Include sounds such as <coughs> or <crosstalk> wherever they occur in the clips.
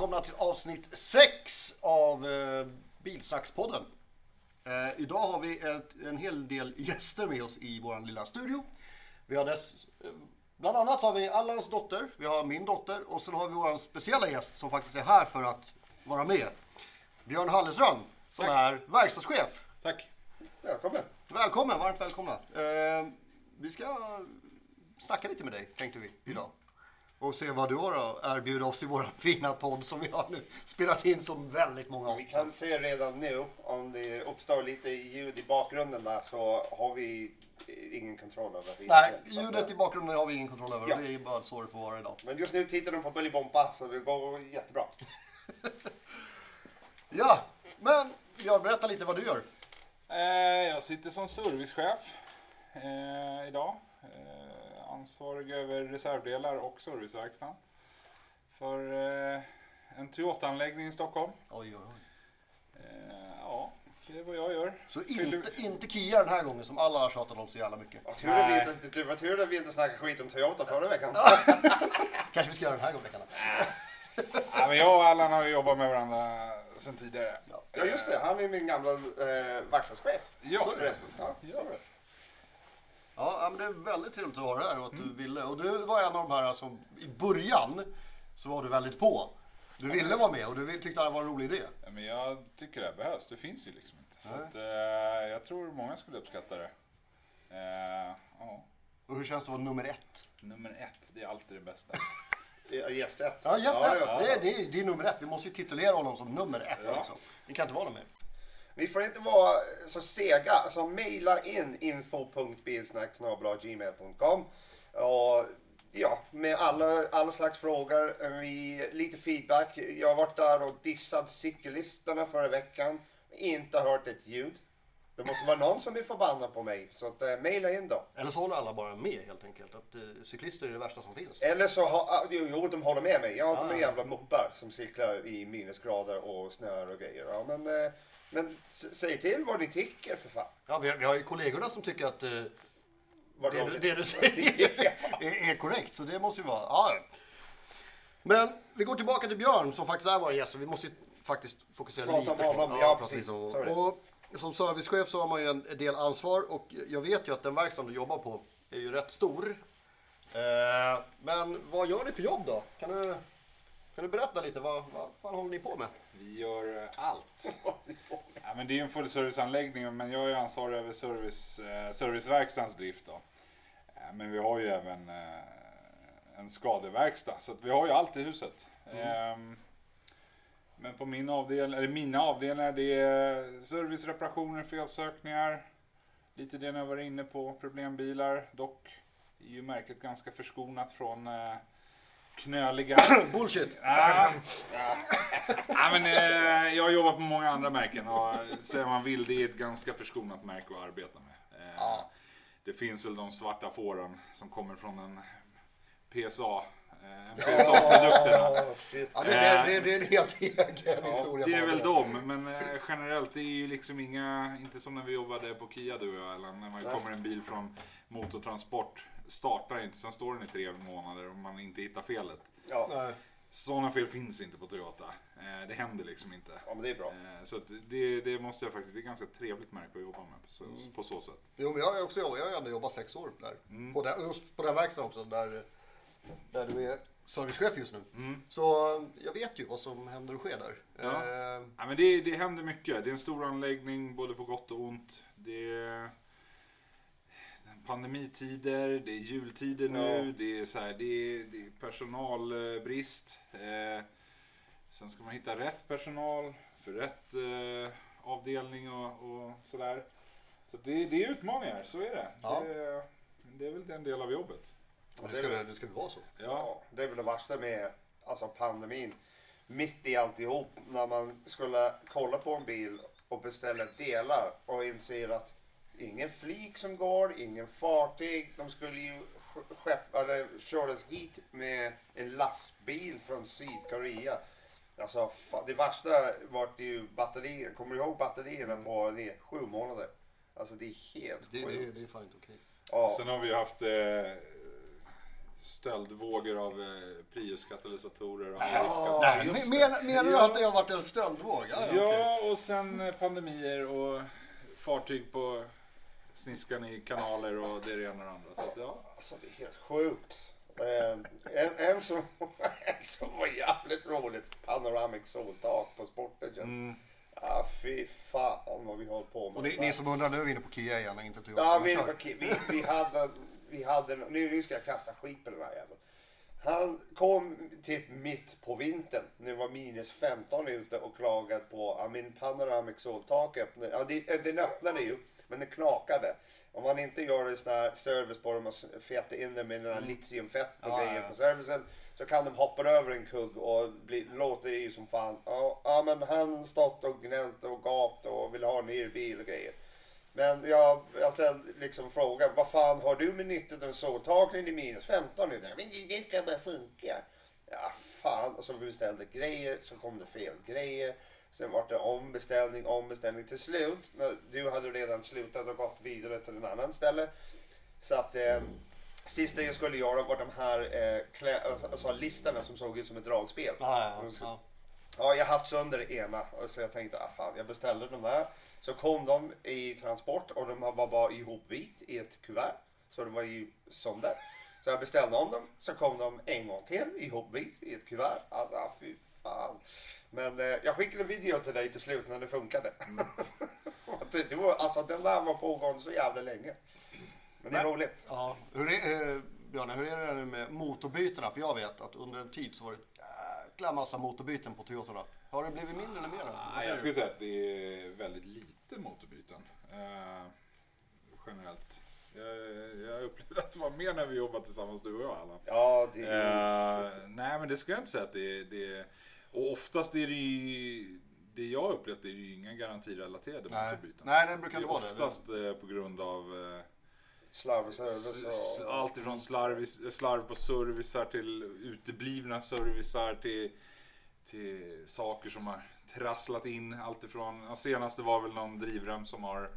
välkomna till avsnitt 6 av eh, Bilsnackspodden. Eh, idag har vi ett, en hel del gäster med oss i vår lilla studio. Vi har dess, eh, bland annat har vi Allans dotter, vi har min dotter och sen har vi vår speciella gäst som faktiskt är här för att vara med. Björn Hallesrand som Tack. är verkstadschef. Tack. Välkommen. Välkommen, varmt välkomna. Eh, vi ska snacka lite med dig tänkte vi idag. Och se vad du har att erbjuda oss i vår <laughs> fina podd som vi har nu spelat in som väldigt många Vi avsnitt. kan se redan nu om det uppstår lite ljud i bakgrunden där så har vi ingen kontroll över det. Nej, ljudet i bakgrunden har vi ingen kontroll över. Ja. Det är bara så det får vara idag. Men just nu tittar de på Bullybompa så det går jättebra. <laughs> Ja, men Björn, berätta lite vad du gör. Eh, jag sitter som servicechef eh, idag. Ansvarig över reservdelar och serviceverkstaden. För eh, en Toyota-anläggning i Stockholm. Oj, oj, oj. Eh, ja, det är vad jag gör. Så inte, inte Kia den här gången som alla har tjatat om så jävla mycket. Och tur att vi Nej. inte, det var tur att vi inte snackade skit om Toyota förra veckan. <laughs> Kanske vi ska göra den här gången. <laughs> Ja, men jag och Allan har ju jobbat med varandra sedan tidigare. Ja just det, han är min gamla eh, verkstadschef. Ja. Så förresten. Ja, Ja. Det. Ja, ja, men det är väldigt trevligt att ha dig här och att du ville. Och du var en av de här som i början så var du väldigt på. Du ville vara med och du tyckte det var en rolig idé. Ja, men jag tycker det behövs. Det finns ju liksom inte. Så att, eh, jag tror många skulle uppskatta det. Eh, ja. Och hur känns det att vara nummer ett? Nummer ett, det är alltid det bästa. <laughs> Ja, Gäst ett. Ja, just Ja, det. ja. Det, är, det, är, det är nummer ett. Vi måste ju titulera honom som nummer ett. Ja. Liksom. Det kan inte vara något mer. Vi får inte vara så sega. Alltså mejla in info.bilsnack.gmail.com och ja, med alla, alla slags frågor. Eh, vi, lite feedback. Jag har varit där och dissat cykellistorna förra veckan. Inte hört ett ljud. Det måste vara någon som är förbannad på mig. Så att, eh, mejla in då. Eller så håller alla bara med helt enkelt. Att eh, cyklister är det värsta som finns. Eller så har, ah, jo, jo, de håller med mig. Ja, de Ah. är jävla muppar som cyklar i minusgrader och snö och grejer. Ja, men, eh, men s- säg till vad ni tycker för fan. Ja, vi, har- vi har ju kollegorna som tycker att eh, Vad det, du- roligt. det du säger <laughs> <laughs> är, är korrekt. Så det måste ju vara... Ja. Men vi går tillbaka till Björn som faktiskt är vår gäst. Så vi måste ju faktiskt fokusera Prata lite om på- honom, ja, precis. Så är det. Och som servicechef så har man ju en del ansvar och jag vet ju att den verkstaden du jobbar på är ju rätt stor. Eh, men vad gör ni för jobb då? Kan du, kan du berätta lite? Vad, vad fan håller ni på med? Vi gör eh, allt. <laughs> Ja, men det är ju en fullserviceanläggning men jag är ansvarig över service, eh, serviceverkstadens drift. Då. Men vi har ju även en skadeverkstad så att vi har ju allt i huset. Ehm, men på min avdelning, eller mina avdelningar det är service, reparationer, felsökningar. Lite det jag var inne på, problembilar. Dock är ju märket ganska förskonat från eh, knöliga <coughs> Bullshit! Ah. Ja, men, eh, jag har jobbat på många andra märken och säger man vill, det är ett ganska förskonat märke att arbeta med. Eh. Det finns väl de svarta fåren som kommer från en PSA. Eh, en PSA-produkterna. Oh, shit. Ja, det, det, det, det är en helt egen historia. Det är väl dem, men eh, generellt det är ju liksom inga, inte som när vi jobbade på Kia du och jag, eller när man Nej. kommer en bil från motortransport, startar inte, sen står den i tre månader om man inte hittar felet. Ja. Nej. Sådana fel finns inte på Toyota. Eh, det händer liksom inte. ja, men det är bra. Eh, Så att det, det måste jag faktiskt, det är ganska trevligt märke att jobba med på så, Mm. på så sätt. Jo, men jag har också jag har ändå jobbat sex år där. Mm. På den, just på den verkstaden också, där, där du är servicechef just nu. Mm. Så eh, jag vet ju vad som händer och sker där. Ja. Eh, Ja, men det, det händer mycket. Det är en stor anläggning, både på gott och ont. Det är pandemitider, det är jultider nu, Ja. det, är så här, det, är, det är personalbrist. Eh, sen ska man hitta rätt personal för rätt eh, avdelning och, och sådär. Så det, det är utmaningar, så är det. Ja. det. Det är väl den del av jobbet. Och det, ska, väl- det ska väl vara så. Ja, det är väl det värsta med alltså, pandemin. Mitt i alltihop, när man skulle kolla på en bil och beställa delar och inser att ingen flyg som går, ingen fartyg. De skulle ju sk- skeppa, eller köras hit med en lastbil från Sydkorea. Alltså, fa- det värsta var ju batterier. Kommer du ihåg batterierna på det, sju månader? Alltså det är helt Det, det, sjukt. det är fan inte okej. Ja. Sen har vi haft eh, stöldvågor av eh, Prius-katalysatorer. Och Ja, Nej, just men- det. men, menar du att det har varit en stöldvåg? Ja, ja, okej. Och sen eh, pandemier och fartyg på sniskan i kanaler och det ena och det andra. Så att, ja. Alltså det är helt sjukt. Eh, en, en, som, <laughs> en som var jävligt roligt. Panoramic soltak på Sportagen. Mm. Ja, fy fan vad vi har på med. Och ni, ni som undrar, nu är vi inne på Kia igen, inte Toyota. Ja, vi, kör. vi, vi hade, vi hade, nu, nu ska jag kasta skit på den här jäveln. Han kom typ mitt på vintern det var minus 15 ute och klagade på att min panoramic soltak öppnade. Ja, det, den öppnade ju, men den knakade. Om man inte gör en sån här service på dem och fetar in dem med den här litiumfett och Ja, grejer på servicen så kan de hoppa över en kugg och bli, låter ju som fan. Ja, ja, men han stått och gnällt och gapt och vill ha en ny bil och grejer. Men jag, jag ställde liksom frågan, vad fan har du med soltaken i minus 15 nu? Men det, ska bara funka. Ja, fan. Och så beställde grejer, så kom det fel grejer. Sen var det ombeställning, ombeställning. Till slut, när du hade redan slutat och gått vidare till en annan ställe. Så att eh, sista jag skulle göra var de här eh, klä, alltså, listorna som såg ut som ett dragspel. Ja, ja, ja. Ja, jag har haft sönder ena. och Så jag tänkte, ah, fan, jag beställde de där. Så kom de i transport och de var bara ihopvikt i ett kuvert. Så de var ju sönder. Så jag beställde om dem. Så kom de en gång till ihopvikt i ett kuvert. Alltså, ah, fy fan. Men eh, jag skickade en video till dig till slut när det funkade. det, <laughs> det var, alltså den där var pågående så jävla länge. Men det är Men- roligt. Ja. Hur är, eh, Björne, hur är det nu med motorbytena? För jag vet att under en tid så var det en jäkla massa motorbyten på Toyotorna. Har det blivit mindre eller mer? Nej, jag skulle säga att det är väldigt lite motorbyten. Eh, generellt. Jag, jag upplevde att det var mer när vi jobbade tillsammans du och jag Allan. Ja, det är Eh, nej men det skulle jag inte säga att det, det Och oftast är det ju Det jag upplevt är det ju inga garantirelaterade Nej. motorbyten. Nej, det brukar det inte är vara det. oftast eh, på grund av eh, slarv och service. Och, allt ifrån slarv, slarv på servicer till uteblivna servicer till, till saker som har trasslat in. Allt ifrån, ja, senaste var väl någon drivrem som har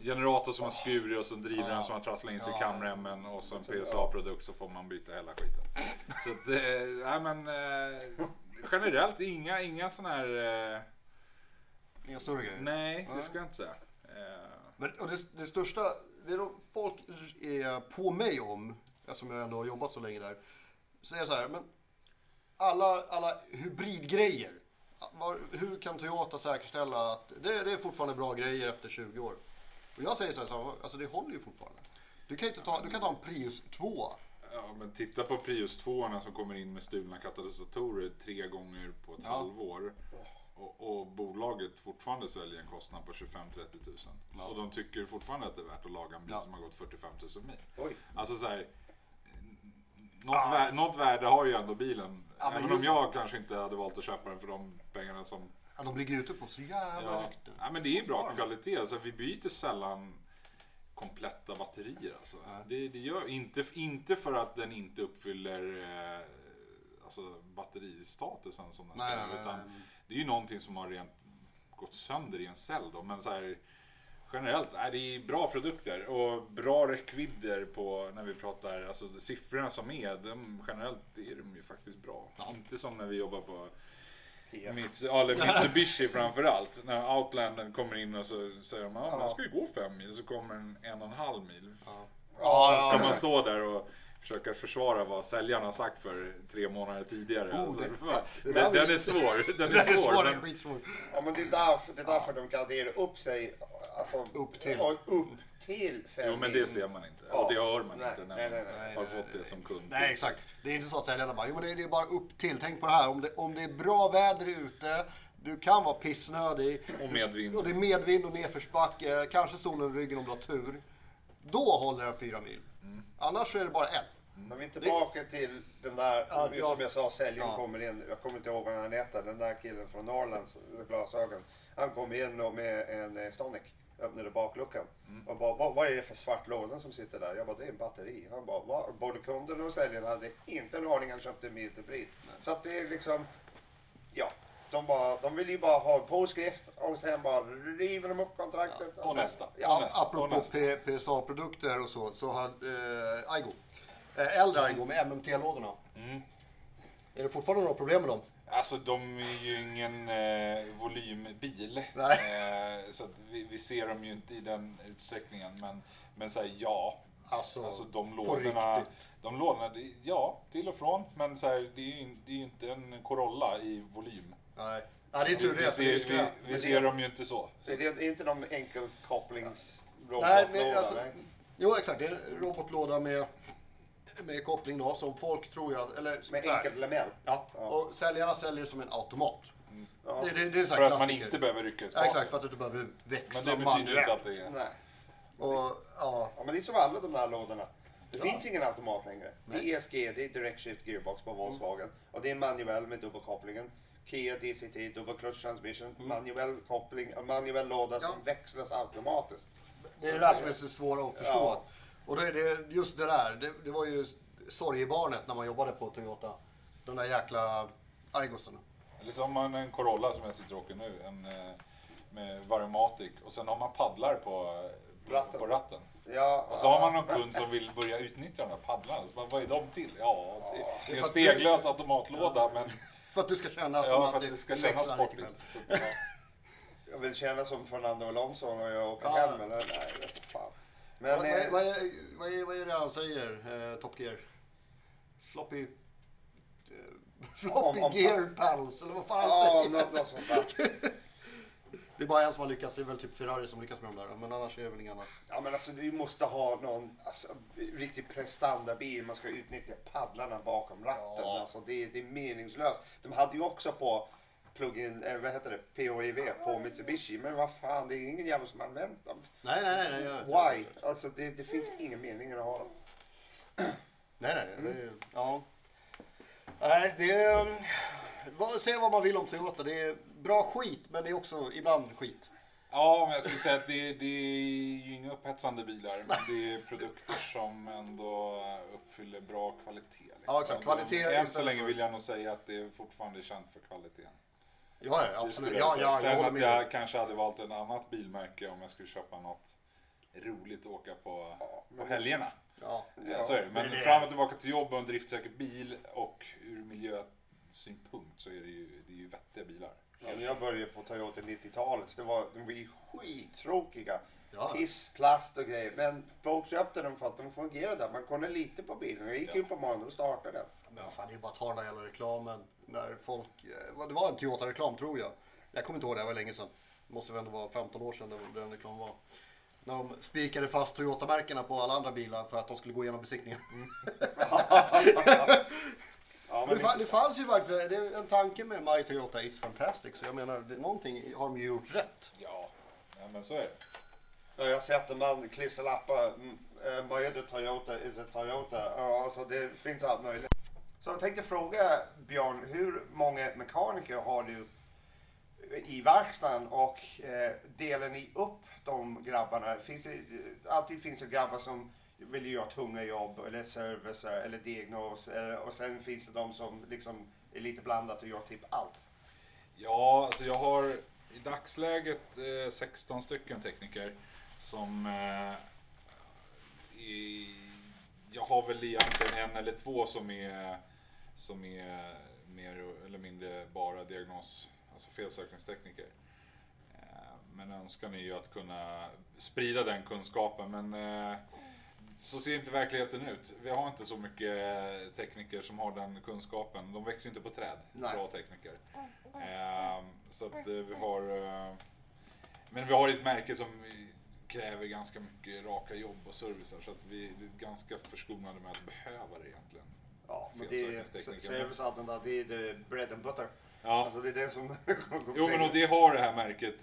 generator som har skurit och så en drivrem som har trasslat in sig i kamremmen och så en PSA-produkt så får man byta hela skiten. Så att, eh, nej men eh, generellt inga, inga sådana här, eh, Inga större grejer? nej det ska jag inte säga. Men, och det, det största, det de folk är på mig om, eftersom jag ändå har jobbat så länge där, säger så här, men alla, alla hybridgrejer, var, hur kan Toyota säkerställa att det, det är fortfarande bra grejer efter 20 år? Och jag säger så här, så här, alltså det håller ju fortfarande. Du kan, inte ta, du kan ta en Prius 2. Ja, men titta på Prius 2 som kommer in med stulna katalysatorer tre gånger på ett Ja. halvår. Och, och bolaget fortfarande sväljer en kostnad på 25-30 tusen. Och de tycker fortfarande att det är värt att laga en bil Ja. som har gått 45 000 mil. Oj. Alltså så här, något, vär, något värde har ju ändå bilen. Ja, men Även ju- om jag kanske inte hade valt att köpa den för de pengarna som Ja, de ligger ute på så jävla Ja, högt. nu. ja men det är bra kvalitet. Alltså, vi byter sällan kompletta batterier. Alltså. Det, det gör, inte, inte för att den inte uppfyller eh, alltså, batteristatusen som den Nej, ska. nej, nej, utan nej. Det är ju någonting som har rent gått sönder i en cell. Då. Men så här, generellt, är det är bra produkter och bra räckvidder på när vi pratar, alltså siffrorna som är, de, generellt är de ju faktiskt bra. Inte som när vi jobbar på Ja. Mits, ja, eller Mitsubishi framförallt. När Outlanden kommer in och så säger de att man ska ju gå fem mil, så kommer en en och en halv mil. Ja, Så ska man stå där och försöka försvara vad säljaren har sagt för tre månader tidigare. Oh, alltså, det- den, det den var- är svår. <laughs> Den är är svår, svår. det är Men, skitsvår. Ja, men det är därför, det är därför de garderar upp sig. Alltså, Upp till. Upp till fem jo, men det ser man inte. Ja. Och det hör man Nej, inte när nej, man nej, nej. har Nej, nej, fått nej. det som kund. Nej, exakt. Det är inte så att säljarna bara, jo men det är, det är bara upp till. Tänk på det här, om det, om det är bra väder ute, du kan vara pissnödig. Och medvind. Och det är medvind och nedförsbacke, kanske solen i ryggen om du har tur. Då håller den fyra mil. Annars så är det bara en. Men vi är tillbaka till den där, Ja, som jag sa, säljaren Ja. kommer in. Jag kommer inte ihåg vad han heter. Den där killen från Norrland, med glasögon. Han kom in och med en eh, Stonic. Öppnade bakluckan. Mm. Och bara, vad, vad är det för svart låda som sitter där? Jag bara, det är en batteri. Han bara, vad? Både kunden och säljaren hade inte en aning. Han köpte en bil till pris. Så att det är liksom. De, bara, de vill ju bara ha en påskrift och sen bara river de upp kontraktet. Och sen- nästa. Ja, Och nästa. Apropå PSA-produkter och så, så hade eh, Aigo. eh, äldre Aigo med MMT-lådorna. Mm. Är det fortfarande några problem med dem? Alltså de är ju ingen eh, volymbil. Eh, så att vi, vi ser dem ju inte i den utsträckningen. Men, men så här, ja. Alltså, Alltså de lådorna, de lådorna, ja till och från. Men så här, det är ju det är inte en Corolla i volym. Nej. Ja, det är tur vi, det. för det är ser, vi, vi ser det- dem ju inte så. Så det är inte någon enkel kopplings Nej, men alltså, nej. jo exakt. Det är en robotlåda med, med koppling då som folk tror jag, eller Med enkelt element. Ja, och säljarna säljer det som en automat. Ja. Det, det, det är så här För att man inte behöver rycka i Ja, spaken. exakt, för att du inte behöver växla Men det betyder inte att det är... Nej. Och, ja, Ja, men det är som alla de där lådorna. Det finns ingen automat längre. Det är ESG, det är Direct Shift Gearbox på Volkswagen. Och det är manuell med dubbelkopplingen. Kia DCT, Double Clutch Transmission, manuell koppling, manuell låda som växlas automatiskt. det är det där som är så svårt att förstå. Ja. Och är det just det där, det, det var ju sorgebarnet när man jobbade på Toyota. De där jäkla Aigosarna. Eller så har man en Corolla som jag sitter och åker nu. En, eh, med Varomatic. Och sen har man paddlar på, på Ratten. på ratten. Ja, Och så har man någon kund som vill börja utnyttja de här paddlarna. Så bara, vad är de till? Ja, det, det är en steglös automatlåda men För att du ska känna som ja, för att det det ska kännas sportigt. ja. jag vill känna som Fernando Alonso när jag åker Ja. hem. Eller? Nej, jag vet fan. Men, Vad, eh, vad, vad, är, vad, är, vad är det han säger, eh, Top Gear? Floppy... Eh, <laughs> floppy Om- om- Gear Panels, eller vad fan han ja, säger. något, något sånt där. <laughs> <laughs> Det är bara en som har lyckats, det är väl typ Ferrari som lyckas med de där. Men annars är det väl inga andra. Ja men alltså du måste ha någon alltså, riktig prestandabil. Man ska utnyttja paddlarna bakom ratten. Ja. Alltså, det, är- det är meningslöst. De hade ju också på plug-in, eh, vad heter det, PHEV på Mitsubishi. Men vad fan, det är ingen jävel som har använt dem. Nej, nej, nej. nej, nej. Why? Alltså det, det finns ingen mening att ha dem. <clears throat> Nej, nej, nej. Det är, ja. Nej, det är... um, vad- Säga vad man vill om Toyota. Det är bra skit, men det är också ibland skit. ja, men jag skulle säga att det, det är ju inga upphetsande bilar. Men det är produkter som ändå uppfyller bra kvalitet. Liksom. Ja, exakt. Kvalitet Än så länge vill jag nog säga att det fortfarande är känt för kvaliteten. Ja, ja absolut. jag Ja, ja, jag Sen håller att med. jag kanske hade valt ett annat bilmärke om jag skulle köpa något roligt att åka på, på helgerna. Ja. Ja, så är det. Men är det. fram och tillbaka till jobb och en driftsäker bil och ur miljösynpunkt så är det ju, det är ju vettiga bilar. Ja, jag började på Toyota 90-talet, så det var, de var ju skittråkiga. Ja. Piss, plast och grejer. Men folk köpte dem för att de fungerade. Man kunde lita på bilen. Jag gick Ja. upp på morgonen och startade den. Men vad fan, det är bara att ta den där jävla reklamen. När folk... eh, Det var en Toyota-reklam tror jag. Jag kommer inte ihåg det, det var länge sedan. Det måste väl ändå vara 15 år sedan den reklamen var. När de spikade fast Toyota-märkena på alla andra bilar för att de skulle gå igenom besiktningen. <laughs> Ja, Men det, fa- det fanns ju faktiskt det är en tanke med My Toyota is fantastic. Så jag menar, det, någonting har de ju gjort rätt. Ja, ja men så är det. Ja, jag har sett en man klisterlappar. mm, eh, My Toyota is a Toyota. Ja, alltså det finns allt möjligt. Så jag tänkte fråga Björn, hur många mekaniker har du i verkstaden och eh, delar ni upp de grabbarna? Finns det, eh, alltid finns det grabbar som vill göra tunga jobb eller service eller diagnos och sen finns det de som liksom är lite blandat och gör typ allt. Ja, alltså jag har i dagsläget eh, 16 stycken tekniker som eh, i, jag har väl egentligen en eller två som är som är mer eller mindre bara diagnos, alltså felsökningstekniker. Eh, Men önskan är ju att kunna sprida den kunskapen men eh, så ser inte verkligheten ut. Vi har inte så mycket tekniker som har den kunskapen. De växer inte på träd, Nej. bra tekniker. Ehm, så att eh, vi har... eh, Men vi har ett märke som kräver ganska mycket raka jobb och servicer så att vi är ganska förskonade med att behöva det egentligen. Ja, men det är Felsökningstekniker. serviceadden där, det är the bread and butter. Ja. Alltså det är det som... <laughs> Jo men och det har det här märket.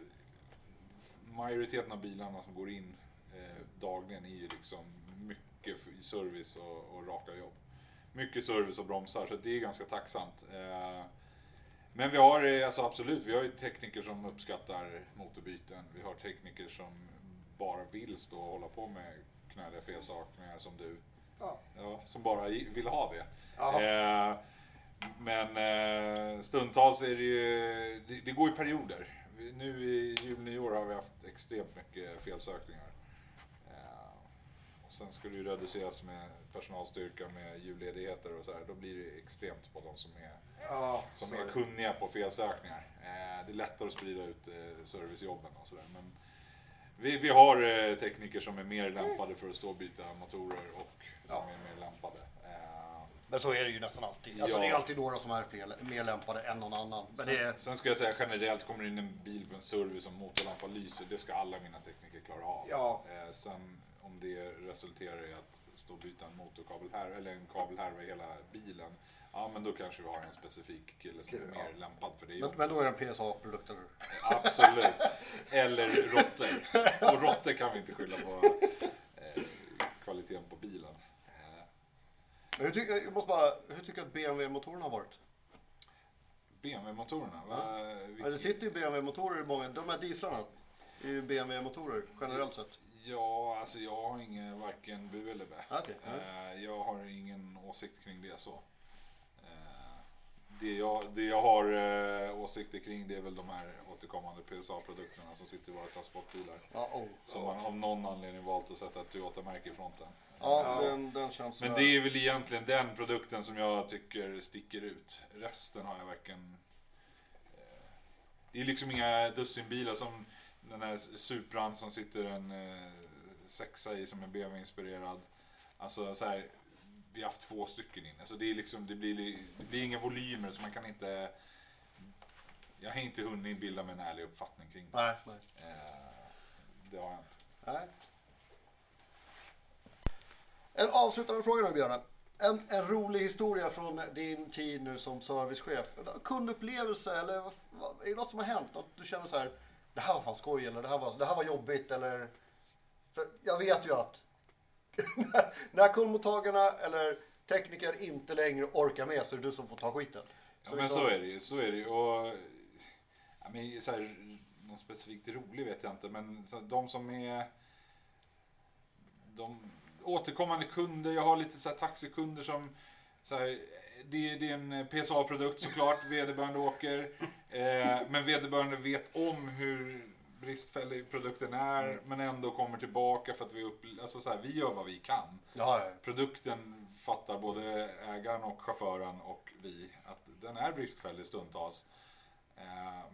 Majoriteten av bilarna som går in eh, dagligen är ju liksom mycket service och, och raka jobb. Mycket service och bromsar så det är ganska tacksamt. Eh, men vi har eh, alltså absolut, vi har ju tekniker som uppskattar motorbyten. Vi har tekniker som bara vill stå och hålla på med knöliga felsakningar som du. Ja. Ja, som bara vill ha det. Eh, men eh, stundtals är det ju, det, det går i perioder. Nu i jul nyår har vi haft extremt mycket felsökningar. Sen ska det ju reduceras med personalstyrka med julledigheter och så här. Då blir det extremt på de som är, Ja, som är det. kunniga på felsökningar. Eh, det är lättare att sprida ut eh, servicejobben och sådär. Men vi, vi har eh, tekniker som är mer lämpade för att stå och byta motorer och som Ja. är mer lämpade. Eh, Men så är det ju nästan alltid. Alltså Ja. det är alltid några som är fel, mer lämpade än någon annan. Men det är, Sen, sen ska jag säga generellt, kommer det in en bil på en service och motorlampa lyser, det ska alla mina tekniker klara av. Ja. Eh, sen om det resulterar i att stå och byta en motorkabel här, eller en kabelhärva i hela bilen, ja men då kanske vi har en specifik kille som är mer lämpad för det men, men då är det en PSA-produkt, eller? Absolut. Eller råttor. Och råttor kan vi inte skylla på eh, kvaliteten på bilen. Men hur, ty, jag måste bara, hur tycker du att BMW-motorerna har varit? BMW-motorerna, va? Ja, det sitter ju BMW-motorer i många, de här dieslarna är ju BMW-motorer generellt sett. Ja, alltså jag har ingen varken bu eller bä. Ja. Eh, Jag har ingen åsikt kring det så. Eh, Det jag, det jag har eh, åsikter kring det är väl de här återkommande PSA-produkterna som sitter i våra transportbilar. Ja, oh. Som man av någon anledning valt att sätta ett Toyota-märke i fronten. ja den, den känns Men det är väl egentligen den produkten som jag tycker sticker ut. Resten har jag verkligen... Det är liksom inga dussinbilar som den här Supran som sitter en eh, sexa i som är BMW-inspirerad. Alltså så här, vi har haft två stycken in. Alltså det, är liksom, det, blir, det blir inga volymer så man kan inte... Jag har inte hunnit bilda mig en ärlig uppfattning kring det. Nej, nej. Eh, Det har jag inte. nej. En avslutande fråga nu Björne. En, en rolig historia från din tid nu som servicechef. Kundupplevelse eller vad, är det något som har hänt? Något du känner så här, det här var fan skoj eller det här var, det här var jobbigt eller? För jag vet ju att <laughs> när, när kundmottagarna eller tekniker inte längre orkar med så är det du som får ta skiten. Ja, men så är det ju. Så är det ju. Och, ja, men, så här, någon specifikt rolig vet jag inte, men så, de som är... De återkommande kunder, jag har lite så här, taxikunder som... Så här, det, det är en PSA-produkt såklart, vederbörande åker. Eh, men vederbörande vet om hur bristfällig produkten är, men ändå kommer tillbaka för att vi, upp, alltså, så här, vi gör vad vi kan Ja, ja. produkten fattar både ägaren och chauffören och vi att den är bristfällig stundtals. Eh,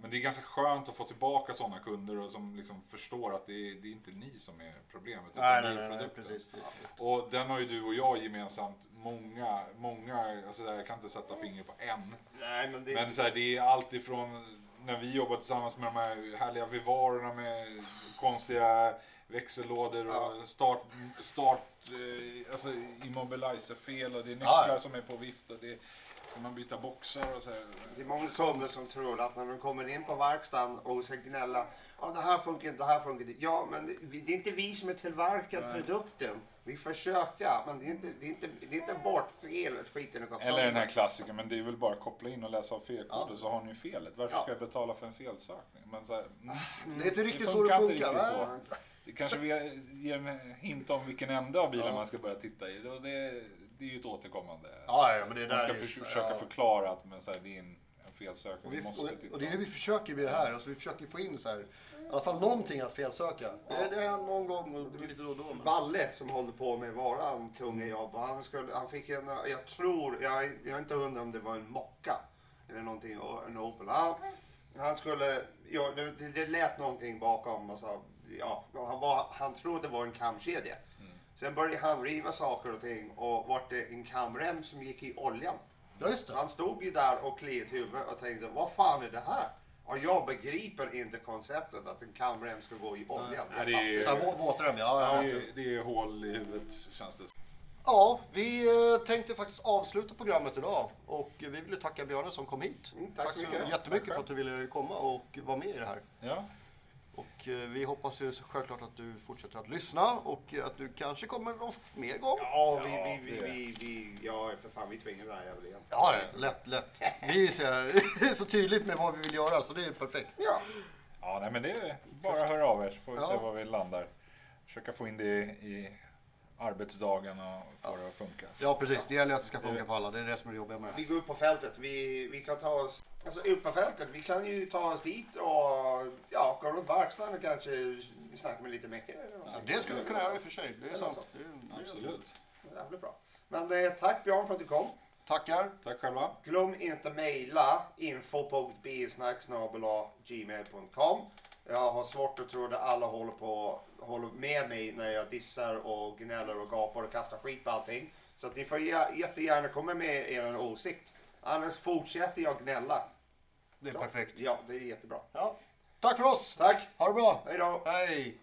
Men det är ganska skönt att få tillbaka sådana kunder som liksom förstår att det är, det är inte ni som är problemet. Nej, nej, nej, nej, precis. Och den har ju du och jag gemensamt många, många, alltså jag kan inte sätta fingret på en. Nej, men det... Men så här, det är allt ifrån när vi jobbar tillsammans med de här härliga vivarerna med konstiga växellådor och start, start eh, alltså immobilizer-fel och det är nycklar Ja, ja. som är på vift och det ska man byta boxar och så här. Det är många kunder som tror att när de kommer in på verkstaden och ska gnälla. Ja, det här funkar inte, det här funkar inte. Ja, men det, är inte vi som är tillverkat produkten. Vi försöker, men det är inte, det är inte, det är inte vårt fel att skiten har gått Eller den här klassikern, men det är väl bara att koppla in och läsa av felkoder så har ni felet. Varför Ja. ska jag betala för en felsökning? Men så här, mm, Det är inte riktigt det så det funkar inte så. Det kanske vi- ger en hint om vilken ände av bilen man ska börja titta i. Det, det, är ju ett återkommande. Ja, ja, men det är man där ska just- för, försöka ja. förklara att men, så här, det är en, en felsökning. Och, vi, måste och, titta. och det är det vi försöker med det här. Alltså vi försöker få in så här, i alla fall någonting att felsöka. Det, det är någon gång och det är lite då och då. Men... Valle som håller på med våran tunga jobb. Han, skulle, han fick en, jag tror, jag, jag är inte hundra om det var en mocka. Eller någonting, en Opel. Han, han skulle, ja, det, det, det lät någonting bakom. Och så, ja, han, var, han trodde det var en kamkedja. Sen började han riva saker och ting och vart det en kamrem som gick i oljan. Ja, just det. Han stod ju där och kliade huvudet och tänkte, vad fan är det här? Och jag begriper inte konceptet att en kamrem ska gå i oljan. Nej, det är- Så här, våtrem, ja. det, är, det är hål i huvudet känns det. Ja, vi eh, tänkte faktiskt avsluta programmet idag. Och vi vill tacka Björne som kom hit. Mm, tack så mycket. jättemycket Tack för att du ville komma och vara med i det här. Ja, Och eh, vi hoppas ju självklart att du fortsätter att lyssna och att du kanske kommer någon mer gång. Ja, vi, vi, vi, vi, vi, ja, för fan, vi tvingar den här jäveln igen. Ja, lätt, lätt. Vi är så, <laughs> så tydligt med vad vi vill göra så det är perfekt. Ja, ja nej, men det är bara att höra av er så får vi Ja. se var vi landar. Försöka få in det i arbetsdagarna får det att funka. Så. Ja, precis. Det gäller att det ska funka för alla. Det är det som är det jobbiga med det. Vi går upp på fältet. Vi, vi kan ta oss, alltså ut på fältet, vi kan ju ta oss dit och ja, gå runt verkstaden och kanske snacka med lite eller någonting. Det skulle vi kunna göra i och för sig. Det är sant. Det är, det Absolut. Jävligt bra. Men eh, tack Björn för att du kom. Tackar. Tack själva. Glöm inte mejla info.bisnacksnabela.gmail.com Jag har svårt att tro att alla håller, på, håller med mig när jag dissar och gnäller och gapar och kastar skit på allting. Så att ni får jä- jättegärna komma med er åsikt. Annars fortsätter jag gnälla. Det är perfekt. Ja, det är jättebra. Ja. Tack för oss. Tack! Ha det bra. Hej då! Hej.